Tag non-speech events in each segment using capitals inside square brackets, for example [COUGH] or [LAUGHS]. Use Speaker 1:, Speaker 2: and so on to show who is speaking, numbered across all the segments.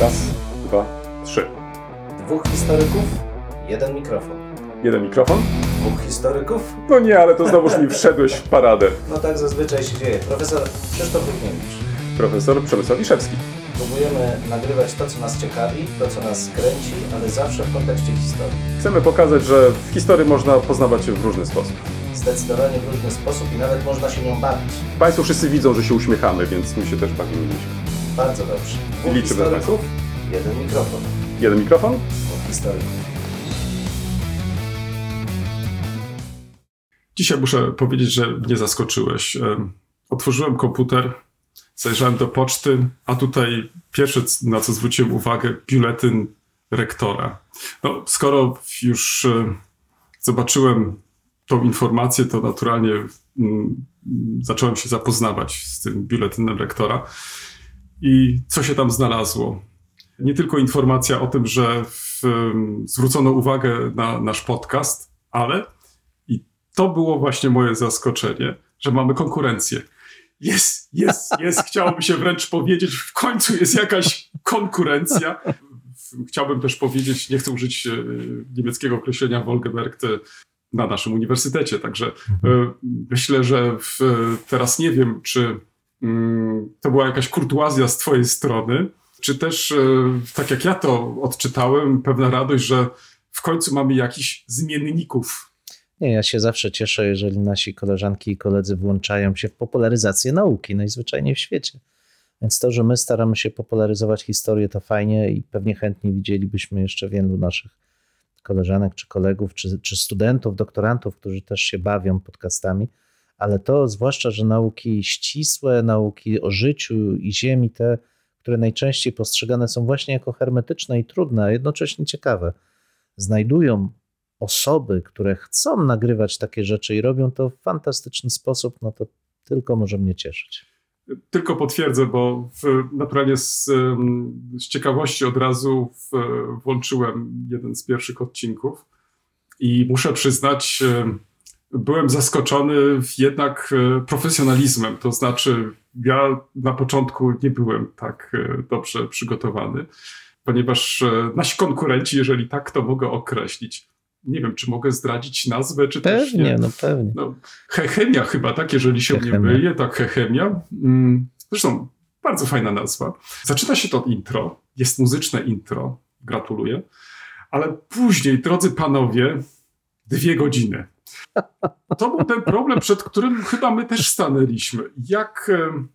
Speaker 1: Raz, dwa, trzy.
Speaker 2: Dwóch historyków, jeden mikrofon.
Speaker 1: Jeden mikrofon?
Speaker 2: Dwóch historyków?
Speaker 1: No nie, ale to znowuż mi wszedłeś w paradę.
Speaker 2: No tak zazwyczaj się dzieje. Profesor Krzysztof Równiewicz.
Speaker 1: Profesor Przemysław Wiszewski.
Speaker 2: Próbujemy nagrywać to, co nas ciekawi, to, co nas kręci, ale zawsze w kontekście historii.
Speaker 1: Chcemy pokazać, że w historii można poznawać się w różny sposób.
Speaker 2: Zdecydowanie w różny sposób i nawet można się nią bawić.
Speaker 1: Państwo wszyscy widzą, że się uśmiechamy, więc my się też bawimy.
Speaker 2: Bardzo dobrze. Dwóch
Speaker 1: Liczymy
Speaker 2: historyków, jeden mikrofon.
Speaker 1: Jeden mikrofon?
Speaker 2: Dwóch historyków.
Speaker 3: Dzisiaj muszę powiedzieć, że mnie zaskoczyłeś. Em, Otworzyłem komputer, zajrzałem do poczty, a tutaj pierwsze, na co zwróciłem uwagę, biuletyn rektora. No, skoro już zobaczyłem tą informację, to naturalnie mm, zacząłem się zapoznawać z tym biuletynem rektora. I co się tam znalazło? Nie tylko informacja o tym, że w, zwrócono uwagę na nasz podcast, ale i to było właśnie moje zaskoczenie, że mamy konkurencję. Jest, jest, jest, [LAUGHS] chciałoby się wręcz powiedzieć, w końcu jest jakaś konkurencja. Chciałbym też powiedzieć, nie chcę użyć e, niemieckiego określenia Wolgemerkt na naszym uniwersytecie, także e, myślę, że w, teraz nie wiem, czy to była jakaś kurtuazja z twojej strony, czy też, e, tak jak ja to odczytałem, pewna radość, że w końcu mamy jakichś zmienników
Speaker 4: Nie, ja się zawsze cieszę, jeżeli nasi koleżanki i koledzy włączają się w popularyzację nauki najzwyczajniej w świecie. Więc to, że my staramy się popularyzować historię, to fajnie i pewnie chętnie widzielibyśmy jeszcze wielu naszych koleżanek czy kolegów, czy, czy studentów, doktorantów, którzy też się bawią podcastami. Ale to, zwłaszcza, że nauki ścisłe, nauki o życiu i ziemi, te, które najczęściej postrzegane są właśnie jako hermetyczne i trudne, a jednocześnie ciekawe, znajdują osoby, które chcą nagrywać takie rzeczy i robią to w fantastyczny sposób, no to tylko może mnie cieszyć.
Speaker 3: Tylko potwierdzę, bo w, naturalnie z, z ciekawości od razu w, włączyłem jeden z pierwszych odcinków i muszę przyznać, byłem zaskoczony jednak e, profesjonalizmem. To znaczy, ja na początku nie byłem tak e, dobrze przygotowany, ponieważ e, nasi konkurenci, jeżeli tak to mogę określić, nie wiem, czy mogę zdradzić nazwę, czy też
Speaker 4: Pewnie,
Speaker 3: nie.
Speaker 4: no pewnie.
Speaker 3: No, hechemia chyba, tak, jeżeli się mnie
Speaker 4: Hechemia.
Speaker 3: myje, tak, hechemia. Mm, Zresztą bardzo fajna nazwa. Zaczyna się to intro, jest muzyczne intro, gratuluję, ale później, drodzy panowie, dwie godziny. To był ten problem, przed którym chyba my też stanęliśmy. Jak em,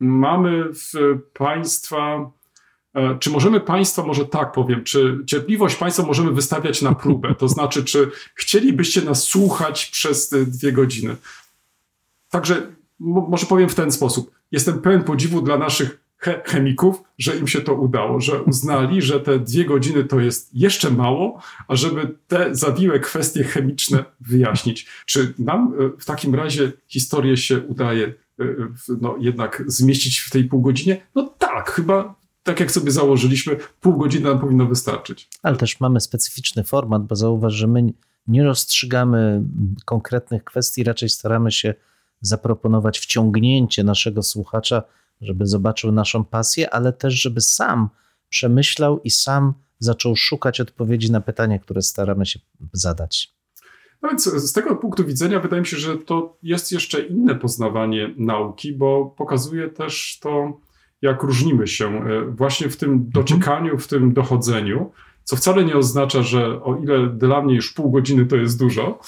Speaker 3: mamy w państwa, e, czy możemy państwa, może tak powiem, czy cierpliwość państwa możemy wystawiać na próbę? To znaczy, czy chcielibyście nas słuchać przez te dwie godziny? Także mo- może powiem w ten sposób. Jestem pełen podziwu dla naszych chemików, że im się to udało, że uznali, że te dwie godziny to jest jeszcze mało, a żeby te zawiłe kwestie chemiczne wyjaśnić. Czy nam e, w takim razie historię się udaje e, no, jednak zmieścić w tej pół godzinie? No tak, chyba tak jak sobie założyliśmy, pół godziny nam powinno wystarczyć.
Speaker 4: Ale też mamy specyficzny format, bo zauważ, że my nie rozstrzygamy konkretnych kwestii, raczej staramy się zaproponować wciągnięcie naszego słuchacza, żeby zobaczył naszą pasję, ale też, żeby sam przemyślał i sam zaczął szukać odpowiedzi na pytania, które staramy się zadać.
Speaker 3: No więc z tego punktu widzenia wydaje mi się, że to jest jeszcze inne poznawanie nauki, bo pokazuje też to, jak różnimy się e, właśnie w tym dociekaniu, w tym dochodzeniu, co wcale nie oznacza, że o ile dla mnie już pół godziny to jest dużo,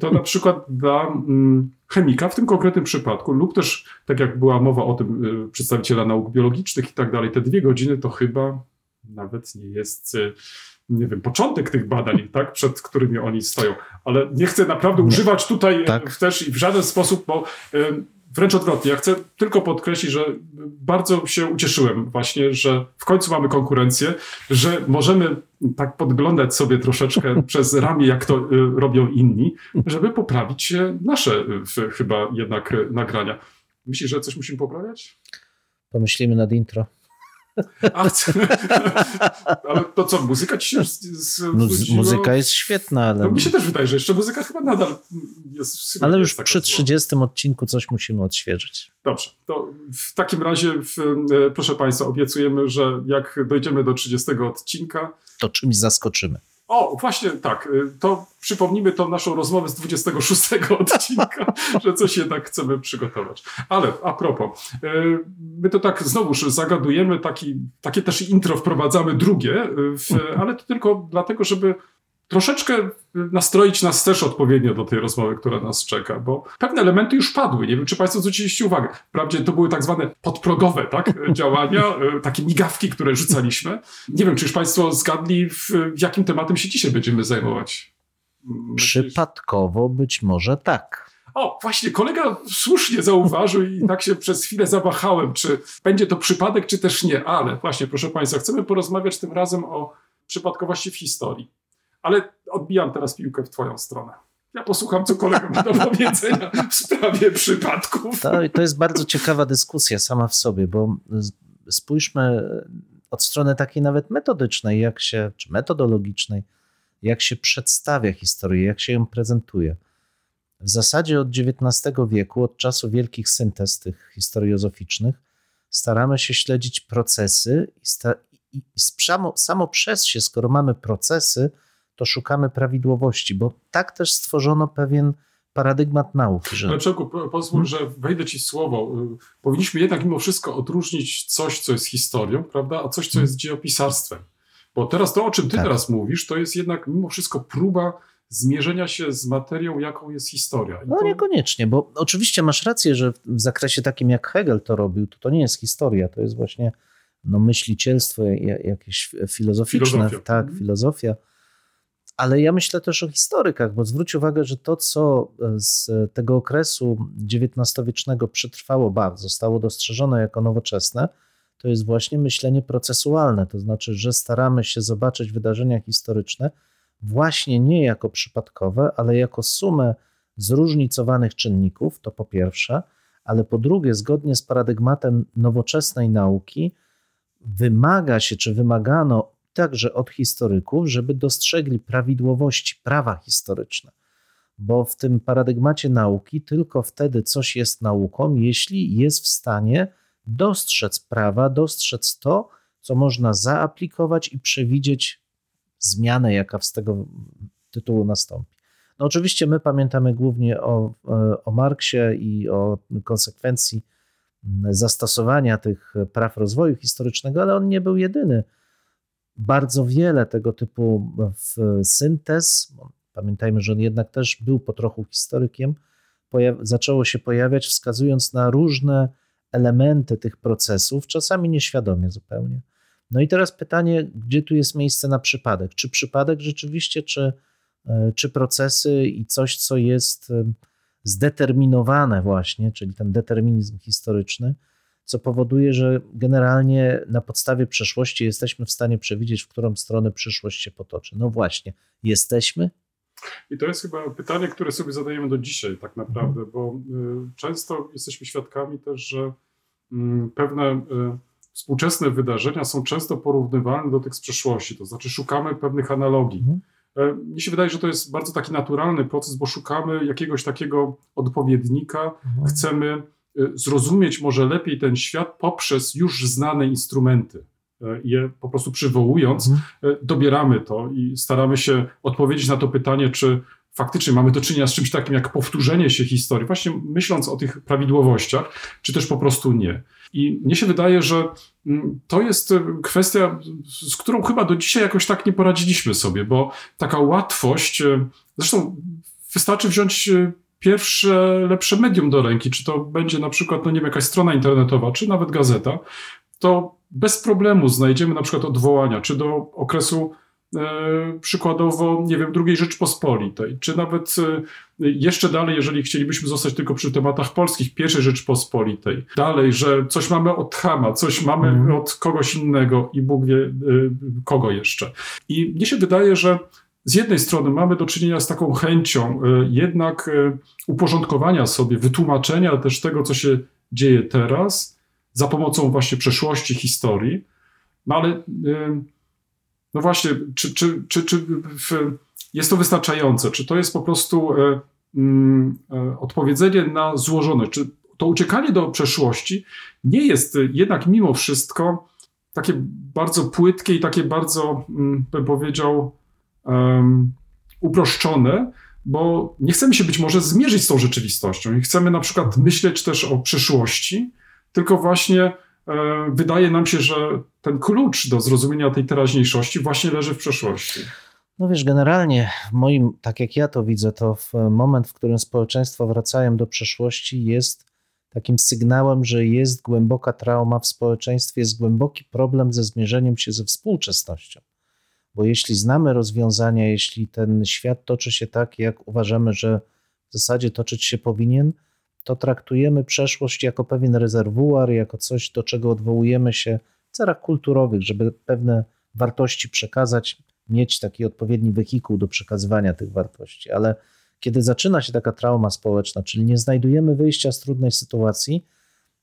Speaker 3: to na przykład dla mm, chemika w tym konkretnym przypadku, lub też, tak jak była mowa o tym, y, przedstawiciela nauk biologicznych i tak dalej, te dwie godziny to chyba nawet nie jest, y, nie wiem, początek tych badań, tak, przed którymi oni stoją. Ale nie chcę naprawdę używać tutaj
Speaker 4: Tak.
Speaker 3: tak. też i w żaden sposób, bo y, wręcz odwrotnie. Ja chcę tylko podkreślić, że bardzo się ucieszyłem właśnie, że w końcu mamy konkurencję, że możemy tak podglądać sobie troszeczkę [LAUGHS] przez ramię, jak to y, robią inni, żeby poprawić nasze y, chyba jednak y, nagrania. Myślisz, że coś musimy poprawiać?
Speaker 4: Pomyślimy nad intro.
Speaker 3: A, co- [LAUGHS] ale to co, muzyka ci się z,
Speaker 4: No, muzyka jest świetna, ale,
Speaker 3: No, mi się też wydaje, że jeszcze muzyka chyba nadal jest.
Speaker 4: ale
Speaker 3: nie
Speaker 4: już
Speaker 3: jest
Speaker 4: przy
Speaker 3: zła.
Speaker 4: 30 odcinku coś musimy odświeżyć.
Speaker 3: Dobrze, to w takim razie, w, e, proszę Państwa, obiecujemy, że jak dojdziemy do 30 odcinka,
Speaker 4: To czymś zaskoczymy.
Speaker 3: O, właśnie tak. y, To przypomnimy tą naszą rozmowę z 26 [LAUGHS] odcinka, że coś jednak chcemy przygotować. Ale a propos, y, my to tak znowuż zagadujemy, taki, takie też intro wprowadzamy drugie, y, w, ale to tylko dlatego, żeby troszeczkę nastroić nas też odpowiednio do tej rozmowy, która nas czeka, bo pewne elementy już padły. Nie wiem, czy Państwo zwróciliście uwagę. Wprawdzie to były tak zwane podprogowe tak, [LAUGHS] działania, y, takie migawki, które rzucaliśmy. Nie wiem, czy już Państwo zgadli, w, w jakim tematem się dzisiaj będziemy zajmować.
Speaker 4: Przypadkowo być może tak.
Speaker 3: O, właśnie, kolega słusznie zauważył i tak się przez chwilę zawahałem, czy będzie to przypadek, czy też nie. Ale właśnie, proszę Państwa, chcemy porozmawiać tym razem o przypadkowości w historii. Ale odbijam teraz piłkę w Twoją stronę. Ja posłucham, co kolega ma do powiedzenia w sprawie przypadków.
Speaker 4: To, to jest bardzo ciekawa dyskusja sama w sobie, bo spójrzmy od strony takiej nawet metodycznej, jak się, czy metodologicznej, jak się przedstawia historię, jak się ją prezentuje. W zasadzie od XIX wieku, od czasu wielkich syntez tych historiozoficznych, staramy się śledzić procesy i, sta, i, i samo, samo przez się, skoro mamy procesy, to szukamy prawidłowości, bo tak też stworzono pewien paradygmat nauki, że
Speaker 3: Ale Przemku, po- pozwól, że wejdę Ci słowo. Powinniśmy jednak mimo wszystko odróżnić coś, co jest historią, prawda, a coś, co jest dziejopisarstwem. Bo teraz to, o czym Ty
Speaker 4: Tak.
Speaker 3: teraz mówisz, to jest jednak mimo wszystko próba zmierzenia się z materią, jaką jest historia. I
Speaker 4: No
Speaker 3: to,
Speaker 4: niekoniecznie, bo oczywiście masz rację, że w zakresie takim jak Hegel to robił, to to nie jest historia, to jest właśnie no, myślicielstwo, ja- jakieś filozoficzne,
Speaker 3: Filozofia.
Speaker 4: tak,
Speaker 3: Mhm.
Speaker 4: filozofia. Ale ja myślę też o historykach, bo zwróć uwagę, że to, co z tego okresu XIX-wiecznego przetrwało, ba, zostało dostrzeżone jako nowoczesne, to jest właśnie myślenie procesualne. To znaczy, że staramy się zobaczyć wydarzenia historyczne właśnie nie jako przypadkowe, ale jako sumę zróżnicowanych czynników, to po pierwsze, ale po drugie, zgodnie z paradygmatem nowoczesnej nauki, wymaga się, czy wymagano także od historyków, żeby dostrzegli prawidłowości prawa historyczne. Bo w tym paradygmacie nauki tylko wtedy coś jest nauką, jeśli jest w stanie dostrzec prawa, dostrzec to, co można zaaplikować i przewidzieć zmianę, jaka z tego tytułu nastąpi. No oczywiście my pamiętamy głównie o, o Marksie i o konsekwencji zastosowania tych praw rozwoju historycznego, ale on nie był jedyny. Bardzo wiele tego typu w syntez, pamiętajmy, że on jednak też był po trochu historykiem, zaczęło się pojawiać, wskazując na różne elementy tych procesów, czasami nieświadomie zupełnie. No i teraz pytanie, gdzie tu jest miejsce na przypadek? Czy przypadek rzeczywiście, czy, e, czy procesy i coś, co jest e, zdeterminowane właśnie, czyli ten determinizm historyczny, co powoduje, że generalnie na podstawie przeszłości jesteśmy w stanie przewidzieć, w którą stronę przyszłość się potoczy. No właśnie, jesteśmy?
Speaker 3: I to jest chyba pytanie, które sobie zadajemy do dzisiaj tak naprawdę, bo y, często jesteśmy świadkami też, że y, pewne y, współczesne wydarzenia są często porównywalne do tych z przeszłości, to znaczy szukamy pewnych analogii.
Speaker 4: Mhm.
Speaker 3: E, Mnie się wydaje, że to jest bardzo taki naturalny proces, bo szukamy jakiegoś takiego odpowiednika, chcemy y, zrozumieć może lepiej ten świat poprzez już znane instrumenty. E, Je po prostu przywołując,
Speaker 4: Mhm.
Speaker 3: e, dobieramy to i staramy się odpowiedzieć na to pytanie, czy faktycznie mamy do czynienia z czymś takim jak powtórzenie się historii, właśnie myśląc o tych prawidłowościach, czy też po prostu nie. I mnie się wydaje, że mm, to jest e, kwestia, z którą chyba do dzisiaj jakoś tak nie poradziliśmy sobie, bo taka łatwość, zresztą wystarczy wziąć pierwsze lepsze medium do ręki, czy to będzie na przykład, no nie wiem, jakaś strona internetowa, czy nawet gazeta, to bez problemu znajdziemy na przykład odwołania, czy do okresu e, przykładowo, nie wiem, II Rzeczpospolitej, czy nawet e, jeszcze dalej, jeżeli chcielibyśmy zostać tylko przy tematach polskich, I Rzeczpospolitej. Dalej, że coś mamy od Hama, coś mamy
Speaker 4: Mhm.
Speaker 3: od kogoś innego i Bóg wie e, kogo jeszcze. I mnie się wydaje, że z jednej strony mamy do czynienia z taką chęcią e, jednak e, uporządkowania sobie, wytłumaczenia też tego, co się dzieje teraz, za pomocą właśnie przeszłości, historii, No ale y, no właśnie, czy, czy, czy, czy jest to wystarczające? Czy to jest po prostu e, mm, e, odpowiedzenie na złożone? Czy to uciekanie do przeszłości nie jest jednak mimo wszystko takie bardzo płytkie i takie bardzo, mm, bym powiedział, um, uproszczone, bo nie chcemy się być może zmierzyć z tą rzeczywistością i chcemy na przykład myśleć też o przyszłości, tylko właśnie wydaje nam się, że ten klucz do zrozumienia tej teraźniejszości właśnie leży w przeszłości.
Speaker 4: No wiesz, generalnie moim, tak jak ja to widzę, to moment, w którym społeczeństwa wracają do przeszłości, jest takim sygnałem, że jest głęboka trauma w społeczeństwie, jest głęboki problem ze zmierzeniem się ze współczesnością. Bo jeśli znamy rozwiązania, jeśli ten świat toczy się tak, jak uważamy, że w zasadzie toczyć się powinien, to traktujemy przeszłość jako pewien rezerwuar, jako coś, do czego odwołujemy się w celach kulturowych, żeby pewne wartości przekazać, mieć taki odpowiedni wehikuł do przekazywania tych wartości. Ale kiedy zaczyna się taka trauma społeczna, czyli nie znajdujemy wyjścia z trudnej sytuacji,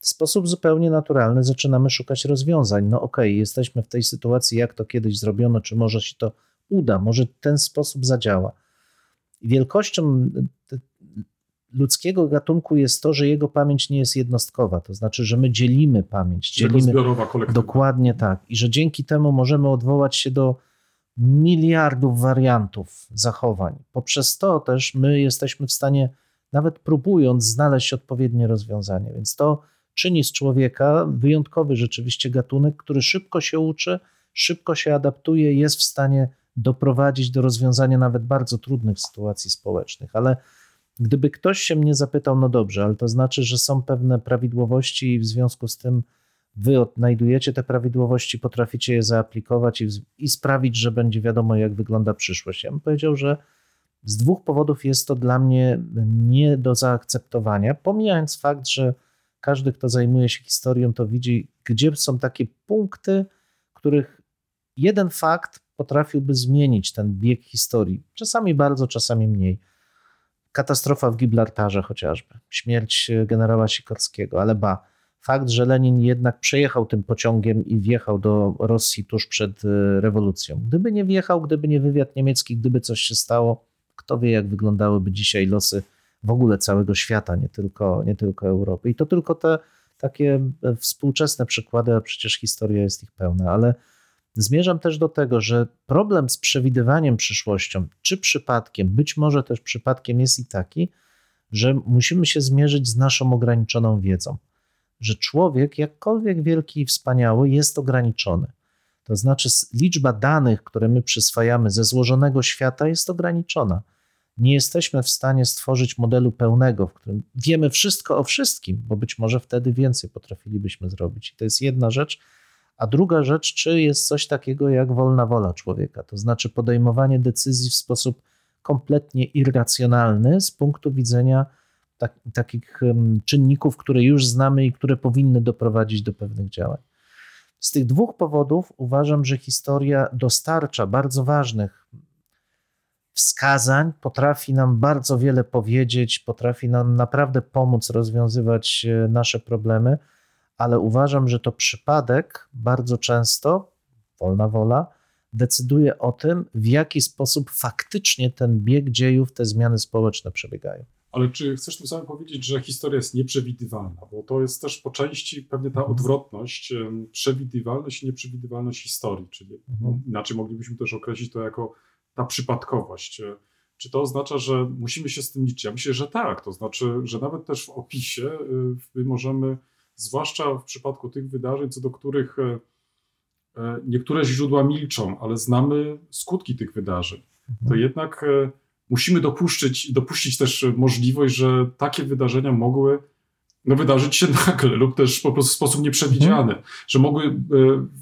Speaker 4: w sposób zupełnie naturalny zaczynamy szukać rozwiązań. No okej, okay, jesteśmy w tej sytuacji, jak to kiedyś zrobiono, czy może się to uda, może ten sposób zadziała. Wielkością ludzkiego gatunku jest to, że jego pamięć nie jest jednostkowa, to znaczy, że my dzielimy pamięć. Dzielimy,
Speaker 3: zbiorowa.
Speaker 4: Dokładnie tak. I że dzięki temu możemy odwołać się do miliardów wariantów zachowań. Poprzez to też my jesteśmy w stanie, nawet próbując, znaleźć odpowiednie rozwiązanie. Więc to czyni z człowieka wyjątkowy rzeczywiście gatunek, który szybko się uczy, szybko się adaptuje, jest w stanie doprowadzić do rozwiązania nawet bardzo trudnych sytuacji społecznych. Ale gdyby ktoś się mnie zapytał, no dobrze, ale to znaczy, że są pewne prawidłowości i w związku z tym wy odnajdujecie te prawidłowości, potraficie je zaaplikować i, i sprawić, że będzie wiadomo, jak wygląda przyszłość. Ja bym powiedział, że z dwóch powodów jest to dla mnie nie do zaakceptowania, pomijając fakt, że każdy, kto zajmuje się historią, to widzi, gdzie są takie punkty, których jeden fakt potrafiłby zmienić ten bieg historii. Czasami bardzo, czasami mniej. Katastrofa w Gibraltarze chociażby, śmierć generała Sikorskiego, ale ba, fakt, że Lenin jednak przejechał tym pociągiem i wjechał do Rosji tuż przed e, rewolucją. Gdyby nie wjechał, gdyby nie wywiad niemiecki, gdyby coś się stało, kto wie, jak wyglądałyby dzisiaj losy w ogóle całego świata, nie tylko, nie tylko Europy. I to tylko te takie e, współczesne przykłady, a przecież historia jest ich pełna, ale zmierzam też do tego, że problem z przewidywaniem przyszłością, czy przypadkiem, być może też przypadkiem jest i taki, że musimy się zmierzyć z naszą ograniczoną wiedzą że człowiek, jakkolwiek wielki i wspaniały, jest ograniczony. To znaczy, liczba danych, które my przyswajamy ze złożonego świata, jest ograniczona. Nie jesteśmy w stanie stworzyć modelu pełnego, w którym wiemy wszystko o wszystkim, bo być może wtedy więcej potrafilibyśmy zrobić. I to jest jedna rzecz. A druga rzecz, czy jest coś takiego jak wolna wola człowieka, to znaczy podejmowanie decyzji w sposób kompletnie irracjonalny z punktu widzenia tak, takich czynników, które już znamy i które powinny doprowadzić do pewnych działań. Z tych dwóch powodów uważam, że historia dostarcza bardzo ważnych wskazań, potrafi nam bardzo wiele powiedzieć, potrafi nam naprawdę pomóc rozwiązywać e, nasze problemy, ale uważam, że to przypadek bardzo często, wolna wola, decyduje o tym, w jaki sposób faktycznie ten bieg dziejów, te zmiany społeczne przebiegają.
Speaker 3: Ale czy chcesz tym samym powiedzieć, że historia jest nieprzewidywalna? Bo to jest też po części pewnie ta odwrotność, przewidywalność i nieprzewidywalność historii, czyli mhm. inaczej moglibyśmy też określić to jako ta przypadkowość. Czy to oznacza, że musimy się z tym liczyć? Ja myślę, że tak. To znaczy, że nawet też w opisie my możemy, zwłaszcza w przypadku tych wydarzeń, co do których e, e, niektóre źródła milczą, ale znamy skutki tych wydarzeń, to mhm. jednak e, musimy dopuszczyć, dopuścić też możliwość, że takie wydarzenia mogły no, wydarzyć się [LAUGHS] nagle lub też po prostu w sposób nieprzewidziany, mhm. że mogły e,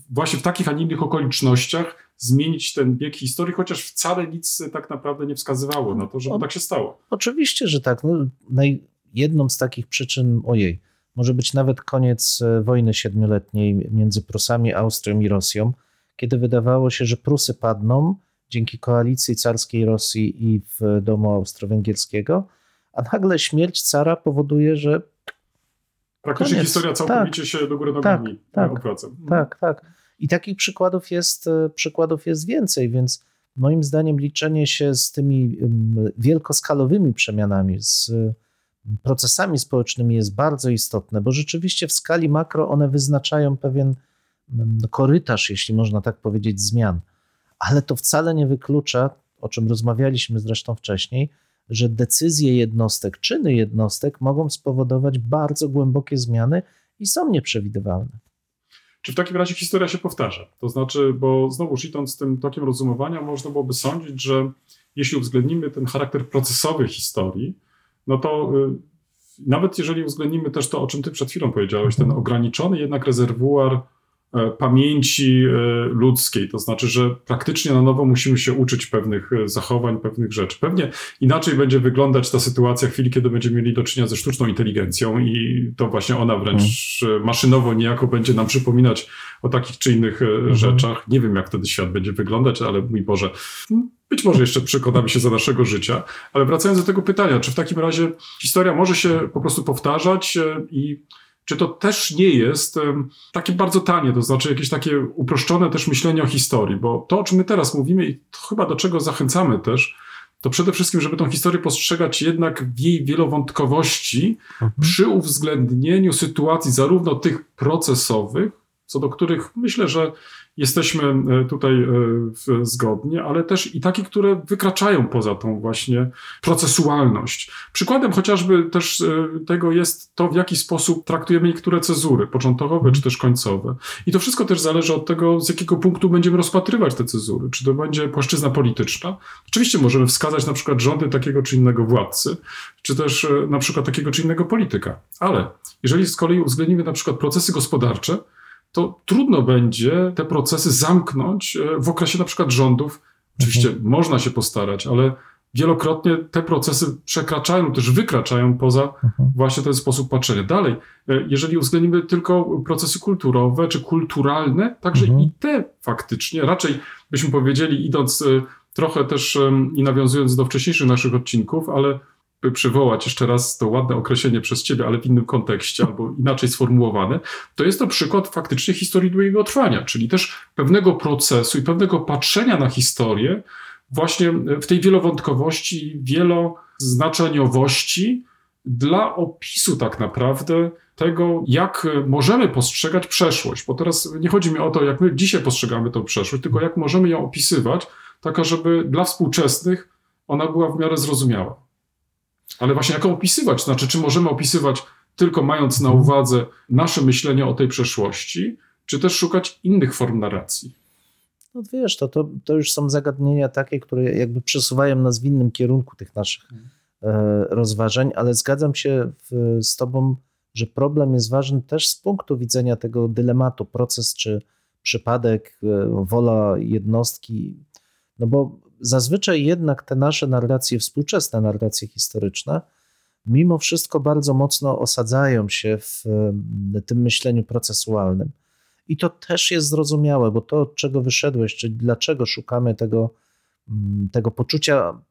Speaker 3: właśnie w takich, a nie innych okolicznościach zmienić ten bieg historii, chociaż wcale nic tak naprawdę nie wskazywało na to, żeby o, tak się stało.
Speaker 4: Oczywiście, że tak. No, naj, jedną z takich przyczyn, ojej, może być nawet koniec e, wojny siedmioletniej między Prusami, Austrią i Rosją, kiedy wydawało się, że Prusy padną, dzięki koalicji carskiej Rosji i w domu austro-węgierskiego, a nagle śmierć cara powoduje, że.
Speaker 3: Praktycznie koniec. historia całkowicie tak, się do góry nogami
Speaker 4: tak,
Speaker 3: opłaca.
Speaker 4: Tak, tak. I takich przykładów jest, e, przykładów jest więcej, więc moim zdaniem liczenie się z tymi wielkoskalowymi przemianami, z procesami społecznymi jest bardzo istotne, bo rzeczywiście w skali makro one wyznaczają pewien korytarz, jeśli można tak powiedzieć, zmian. Ale to wcale nie wyklucza, o czym rozmawialiśmy zresztą wcześniej, że decyzje jednostek, czyny jednostek mogą spowodować bardzo głębokie zmiany i są nieprzewidywalne.
Speaker 3: Czy w takim razie historia się powtarza? To znaczy, bo znowuż idąc tym tokiem rozumowania, można byłoby sądzić, że jeśli uwzględnimy ten charakter procesowy historii, no to y, nawet jeżeli uwzględnimy też to, o czym ty przed chwilą powiedziałeś, ten ograniczony jednak rezerwuar pamięci e, ludzkiej. To znaczy, że praktycznie na nowo musimy się uczyć pewnych e, zachowań, pewnych rzeczy. Pewnie inaczej będzie wyglądać ta sytuacja w chwili, kiedy będziemy mieli do czynienia ze sztuczną inteligencją i to właśnie ona wręcz mhm. maszynowo niejako będzie nam przypominać o takich czy innych mhm. rzeczach. Nie wiem, jak wtedy świat będzie wyglądać, ale mój Boże, być może jeszcze przekonamy się za naszego życia. Ale wracając do tego pytania, czy w takim razie historia może się po prostu powtarzać i czy to też nie jest takie bardzo tanie, to znaczy jakieś takie uproszczone też myślenie o historii, bo to, o czym my teraz mówimy i chyba do czego zachęcamy też, to przede wszystkim, żeby tą historię postrzegać jednak w jej wielowątkowości mhm. przy uwzględnieniu sytuacji zarówno tych procesowych, co do których myślę, że jesteśmy e, tutaj e, zgodni, ale też i takie, które wykraczają poza tą właśnie procesualność. Przykładem chociażby też e, tego jest to, w jaki sposób traktujemy niektóre cezury, początkowe czy też końcowe. I to wszystko też zależy od tego, z jakiego punktu będziemy rozpatrywać te cezury. Czy to będzie płaszczyzna polityczna? Oczywiście możemy wskazać na przykład rządy takiego czy innego władcy, czy też na przykład takiego czy innego polityka. Ale jeżeli z kolei uwzględnimy na przykład procesy gospodarcze, to trudno będzie te procesy zamknąć e, w okresie na przykład rządów. Oczywiście mhm. można się postarać, ale wielokrotnie te procesy przekraczają, też wykraczają poza mhm. właśnie ten sposób patrzenia. Dalej, e, jeżeli uwzględnimy tylko procesy kulturowe czy kulturalne, także mhm. i te faktycznie, raczej byśmy powiedzieli, idąc e, trochę też i nawiązując do wcześniejszych naszych odcinków, ale przywołać jeszcze raz to ładne określenie przez ciebie, ale w innym kontekście albo inaczej sformułowane, to jest to przykład faktycznie historii długiego trwania, czyli też pewnego procesu i pewnego patrzenia na historię właśnie w tej wielowątkowości, wieloznaczeniowości dla opisu tak naprawdę tego, jak możemy postrzegać przeszłość. Bo teraz nie chodzi mi o to, jak my dzisiaj postrzegamy tę przeszłość, tylko jak możemy ją opisywać, taka, żeby dla współczesnych ona była w miarę zrozumiała. Ale właśnie jak opisywać? Znaczy, czy możemy opisywać tylko mając na uwadze nasze myślenie o tej przeszłości, czy też szukać innych form narracji?
Speaker 4: No wiesz, to, to, to już są zagadnienia takie, które jakby przesuwają nas w innym kierunku tych naszych e, rozważań, ale zgadzam się w, z Tobą, że problem jest ważny też z punktu widzenia tego dylematu, proces czy przypadek, e, wola jednostki. No bo zazwyczaj jednak te nasze narracje, współczesne narracje historyczne, mimo wszystko bardzo mocno osadzają się w tym myśleniu procesualnym. I to też jest zrozumiałe, bo to, od czego wyszedłeś, czyli dlaczego szukamy tego, mm, tego poczucia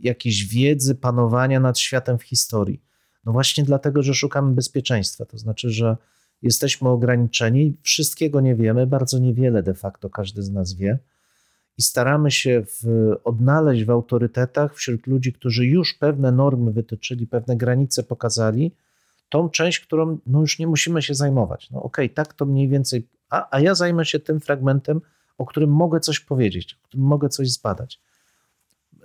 Speaker 4: jakiejś wiedzy, panowania nad światem w historii. No właśnie dlatego, że szukamy bezpieczeństwa. To znaczy, że jesteśmy ograniczeni, wszystkiego nie wiemy, bardzo niewiele de facto każdy z nas wie i staramy się w, odnaleźć w autorytetach wśród ludzi, którzy już pewne normy wytyczyli, pewne granice pokazali, tą część, którą no już nie musimy się zajmować. No okej, okay, tak to mniej więcej, a, a ja zajmę się tym fragmentem, o którym mogę coś powiedzieć, o którym mogę coś zbadać.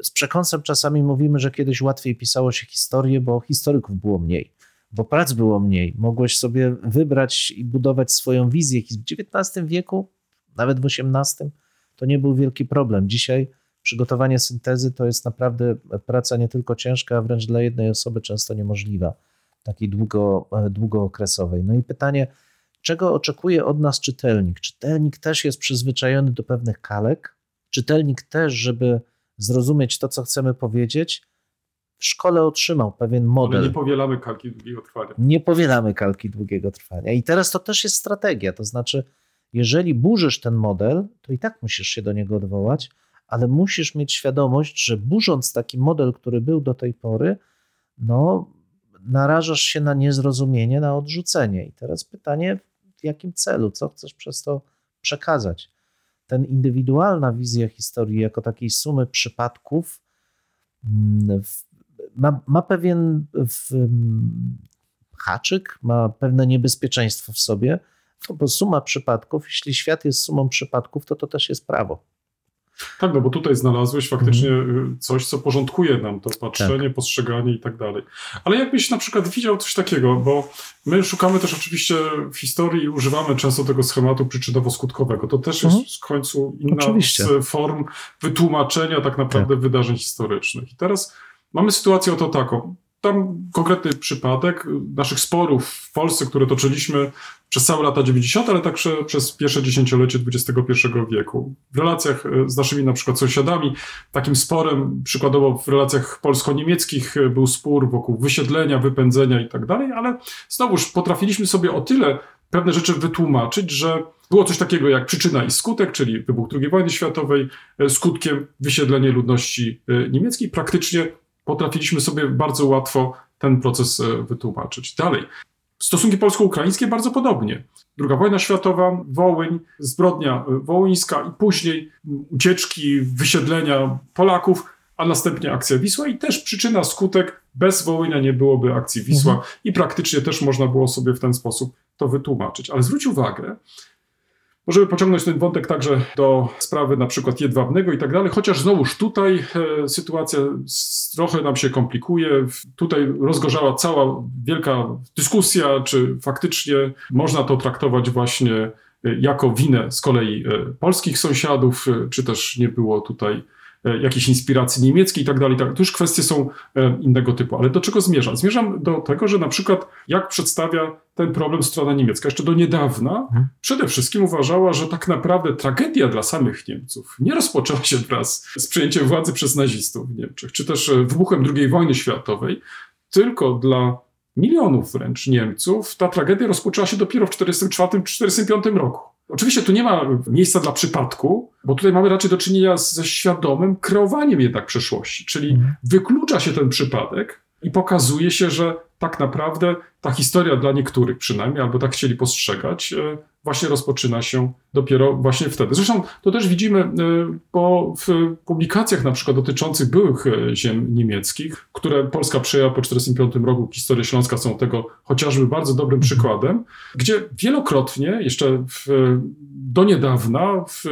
Speaker 4: Z przekąsem czasami mówimy, że kiedyś łatwiej pisało się historię, bo historyków było mniej, bo prac było mniej. Mogłeś sobie wybrać i budować swoją wizję. W XIX wieku, nawet w XVIII, to nie był wielki problem. Dzisiaj przygotowanie syntezy to jest naprawdę praca nie tylko ciężka, a wręcz dla jednej osoby często niemożliwa, takiej długo, długookresowej. No i pytanie, czego oczekuje od nas czytelnik? Czytelnik też jest przyzwyczajony do pewnych kalek. Czytelnik też, żeby zrozumieć to, co chcemy powiedzieć, w szkole otrzymał pewien model.
Speaker 3: Ale nie powielamy kalki długiego trwania.
Speaker 4: Nie powielamy kalki długiego trwania. I teraz to też jest strategia, to znaczy jeżeli burzysz ten model, to i tak musisz się do niego odwołać, ale musisz mieć świadomość, że burząc taki model, który był do tej pory, no, narażasz się na niezrozumienie, na odrzucenie. I teraz pytanie, w jakim celu, co chcesz przez to przekazać. Ten indywidualna wizja historii jako takiej sumy przypadków mm, ma, ma pewien mm, haczyk, ma pewne niebezpieczeństwo w sobie, bo suma przypadków, jeśli świat jest sumą przypadków, to to też jest prawo.
Speaker 3: Tak, no bo tutaj znalazłeś faktycznie y, coś, co porządkuje nam to patrzenie,
Speaker 4: Tak.
Speaker 3: postrzeganie i tak dalej. Ale jakbyś na przykład widział coś takiego, bo my szukamy też oczywiście w historii i używamy często tego schematu przyczynowo-skutkowego. To też
Speaker 4: Mhm.
Speaker 3: jest w końcu inna
Speaker 4: Oczywiście.
Speaker 3: z form wytłumaczenia tak naprawdę wydarzeń historycznych. I teraz mamy sytuację oto taką. Tam konkretny przypadek naszych sporów w Polsce, które toczyliśmy przez całe lata 90., ale także przez pierwsze dziesięciolecie XXI wieku. W relacjach e, z naszymi na przykład sąsiadami, takim sporem, przykładowo w relacjach polsko-niemieckich e, był spór wokół wysiedlenia, wypędzenia i tak dalej, ale znowuż potrafiliśmy sobie o tyle pewne rzeczy wytłumaczyć, że było coś takiego jak przyczyna i skutek, czyli wybuch II wojny światowej, e, skutkiem wysiedlenie ludności niemieckiej. Praktycznie potrafiliśmy sobie bardzo łatwo ten proces e, wytłumaczyć. Dalej. Stosunki polsko-ukraińskie bardzo podobnie. Druga wojna światowa, Wołyń, zbrodnia e, wołyńska i później ucieczki, wysiedlenia Polaków, a następnie akcja Wisła i też przyczyna, skutek, bez Wołynia nie byłoby akcji Wisła i praktycznie też można było sobie w ten sposób to wytłumaczyć. Ale zwróć uwagę, Możemy pociągnąć ten wątek także do sprawy na przykład jedwabnego i tak dalej, chociaż znowuż tutaj e, sytuacja trochę nam się komplikuje. Tutaj rozgorzała cała wielka dyskusja, czy faktycznie można to traktować właśnie e, jako winę z kolei e, polskich sąsiadów, czy też nie było tutaj jakiejś inspiracji niemieckiej i tak dalej. tak- To już kwestie są e, innego typu. Ale do czego zmierzam? Zmierzam do tego, że na przykład jak przedstawia ten problem strona niemiecka. Jeszcze do niedawna przede wszystkim uważała, że tak naprawdę tragedia dla samych Niemców nie rozpoczęła się wraz z przejęciem władzy przez nazistów w Niemczech, czy też e, wybuchem II wojny światowej, tylko dla milionów wręcz Niemców ta tragedia rozpoczęła się dopiero w 1944-1945 roku. Oczywiście tu nie ma miejsca dla przypadku, bo tutaj mamy raczej do czynienia ze świadomym kreowaniem jednak przeszłości, czyli
Speaker 4: Mhm.
Speaker 3: wyklucza się ten przypadek i pokazuje się, że tak naprawdę ta historia dla niektórych przynajmniej, albo tak chcieli postrzegać, e, właśnie rozpoczyna się dopiero właśnie wtedy. Zresztą to też widzimy, e, bo w publikacjach na przykład dotyczących byłych e, ziem niemieckich, które Polska przejęła po 1945 roku, historie Śląska są tego chociażby bardzo dobrym przykładem, gdzie wielokrotnie, jeszcze w, do niedawna, w,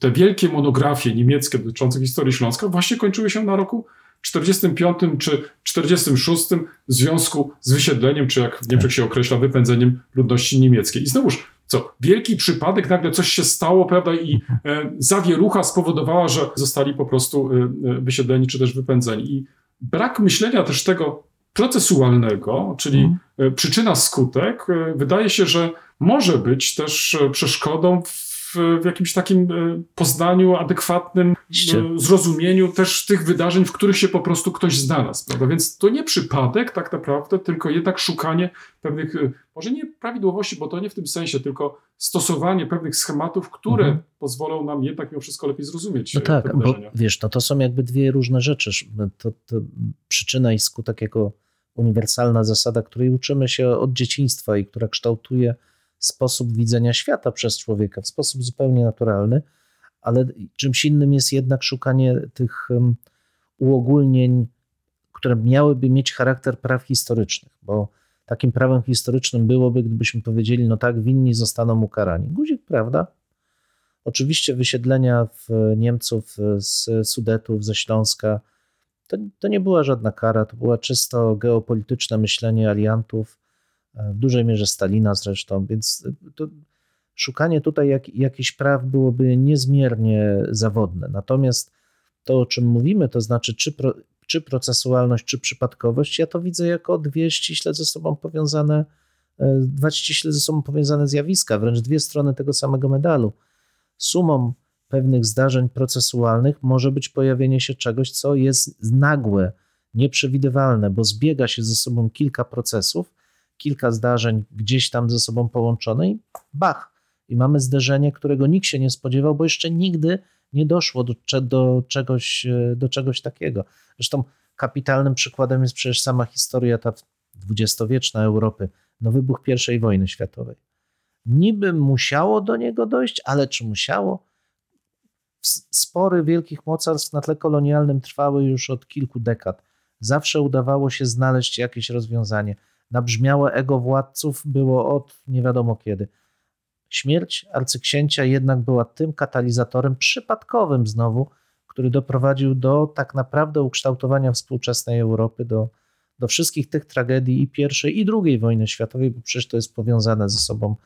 Speaker 3: te wielkie monografie niemieckie dotyczące historii Śląska właśnie kończyły się na roku 45 czy 46 w związku z wysiedleniem, czy jak w Niemczech się określa, wypędzeniem ludności niemieckiej. I znowuż, co, wielki przypadek, nagle coś się stało, prawda, i e, zawierucha spowodowała, że zostali po prostu e, e, wysiedleni, czy też wypędzeni. I brak myślenia też tego procesualnego, czyli
Speaker 4: Mhm.
Speaker 3: e, przyczyna, skutek, e, wydaje się, że może być też przeszkodą w, w jakimś takim e, poznaniu adekwatnym, e, zrozumieniu też tych wydarzeń, w których się po prostu ktoś znalazł. Prawda? Więc to nie przypadek tak naprawdę, tylko jednak szukanie pewnych, e, może nie prawidłowości, bo to nie w tym sensie, tylko stosowanie pewnych schematów, które
Speaker 4: Mhm.
Speaker 3: pozwolą nam jednak mimo wszystko lepiej zrozumieć
Speaker 4: No tak, bo wiesz, no to są jakby dwie różne rzeczy. To, to przyczyna i skutek jako uniwersalna zasada, której uczymy się od dzieciństwa i która kształtuje sposób widzenia świata przez człowieka w sposób zupełnie naturalny, ale czymś innym jest jednak szukanie tych uogólnień, które miałyby mieć charakter praw historycznych, bo takim prawem historycznym byłoby, gdybyśmy powiedzieli, no tak, winni zostaną ukarani. Guzik, prawda? Oczywiście wysiedlenia w Niemców z Sudetów, ze Śląska, to, to nie była żadna kara, to była czysto geopolityczne myślenie aliantów, e, w dużej mierze Stalina zresztą, więc to szukanie tutaj jak, jakichś praw byłoby niezmiernie zawodne. Natomiast to, o czym mówimy, to znaczy czy, pro, czy procesualność, czy przypadkowość, ja to widzę jako dwie ściśle ze sobą powiązane, e, dwa ściśle ze sobą powiązane zjawiska, wręcz dwie strony tego samego medalu. Sumą pewnych zdarzeń procesualnych może być pojawienie się czegoś, co jest nagłe, nieprzewidywalne, bo zbiega się ze sobą kilka procesów, kilka zdarzeń gdzieś tam ze sobą połączone i bach. I mamy zderzenie, którego nikt się nie spodziewał, bo jeszcze nigdy nie doszło do, do, czegoś, e, do czegoś takiego. Zresztą kapitalnym przykładem jest przecież sama historia ta dwudziestowieczna Europy, no wybuch I wojny światowej. niby musiało do niego dojść, ale czy musiało? Spory wielkich mocarstw na tle kolonialnym trwały już od kilku dekad. Zawsze udawało się znaleźć jakieś rozwiązanie. Nabrzmiałe ego władców było od nie wiadomo kiedy. Śmierć arcyksięcia jednak była tym katalizatorem przypadkowym znowu, który doprowadził do tak naprawdę ukształtowania współczesnej Europy, do, do wszystkich tych tragedii i pierwszej, i drugiej wojny światowej, bo przecież to jest powiązane ze sobą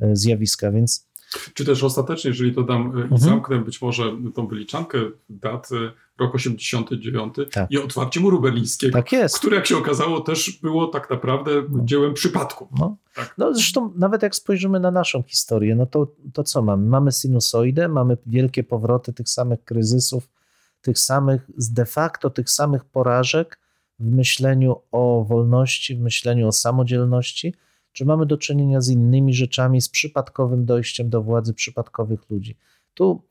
Speaker 4: e, zjawiska, więc
Speaker 3: Czy też ostatecznie, jeżeli to dam e, i
Speaker 4: Mhm.
Speaker 3: zamknę być może tą wyliczankę dat, e, rok 89
Speaker 4: Tak.
Speaker 3: i otwarcie muru berlińskiego,
Speaker 4: tak jest.
Speaker 3: które jak się okazało też było tak naprawdę dziełem przypadku.
Speaker 4: No.
Speaker 3: Tak.
Speaker 4: no zresztą nawet jak spojrzymy na naszą historię, no to, to co mamy? Mamy sinusoidę, mamy wielkie powroty tych samych kryzysów, tych samych, de facto tych samych porażek w myśleniu o wolności, w myśleniu o samodzielności, czy mamy do czynienia z innymi rzeczami, z przypadkowym dojściem do władzy przypadkowych ludzi? Tu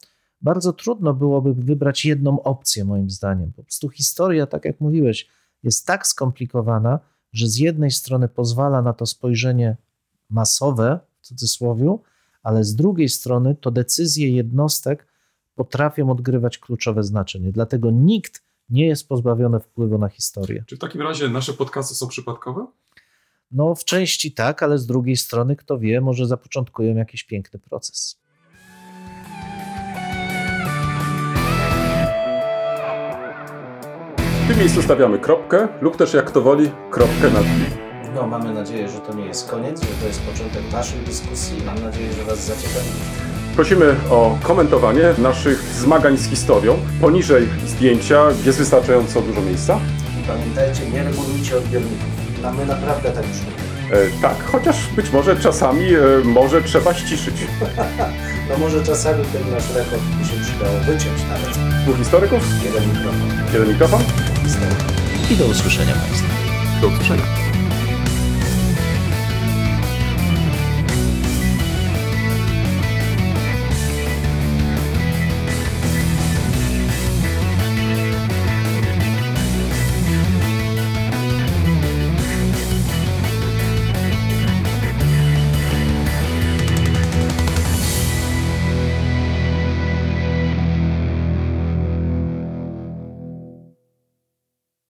Speaker 4: bardzo trudno byłoby wybrać jedną opcję, moim zdaniem. Po prostu historia, tak jak mówiłeś, jest tak skomplikowana, że z jednej strony pozwala na to spojrzenie masowe, w cudzysłowie, ale z drugiej strony to decyzje jednostek potrafią odgrywać kluczowe znaczenie. Dlatego nikt nie jest pozbawiony wpływu na historię.
Speaker 3: Czy w takim razie nasze podcasty są przypadkowe?
Speaker 4: No, w części tak, ale z drugiej strony, kto wie, może zapoczątkują jakiś piękny proces.
Speaker 1: W tym miejscu stawiamy kropkę lub też jak kto woli, kropkę nad i.
Speaker 2: No, mamy nadzieję, że to nie jest koniec, że to jest początek naszej dyskusji. Mam nadzieję, że Was zaciekawi.
Speaker 1: Prosimy o komentowanie naszych zmagań z historią. Poniżej zdjęcia jest wystarczająco dużo miejsca.
Speaker 2: I pamiętajcie, nie regulujcie odbiorników. A my naprawdę tak brzmimy.
Speaker 1: E, tak, chociaż być może czasami e, może trzeba ściszyć. [LAUGHS]
Speaker 2: No może czasami ten nasz rekord by się przydało wyciąć nawet.
Speaker 1: Dwóch historyków,
Speaker 2: Jeden mikrofon.
Speaker 1: jeden mikrofon.
Speaker 2: Historia.
Speaker 4: I do usłyszenia Państwa.
Speaker 3: Do usłyszenia.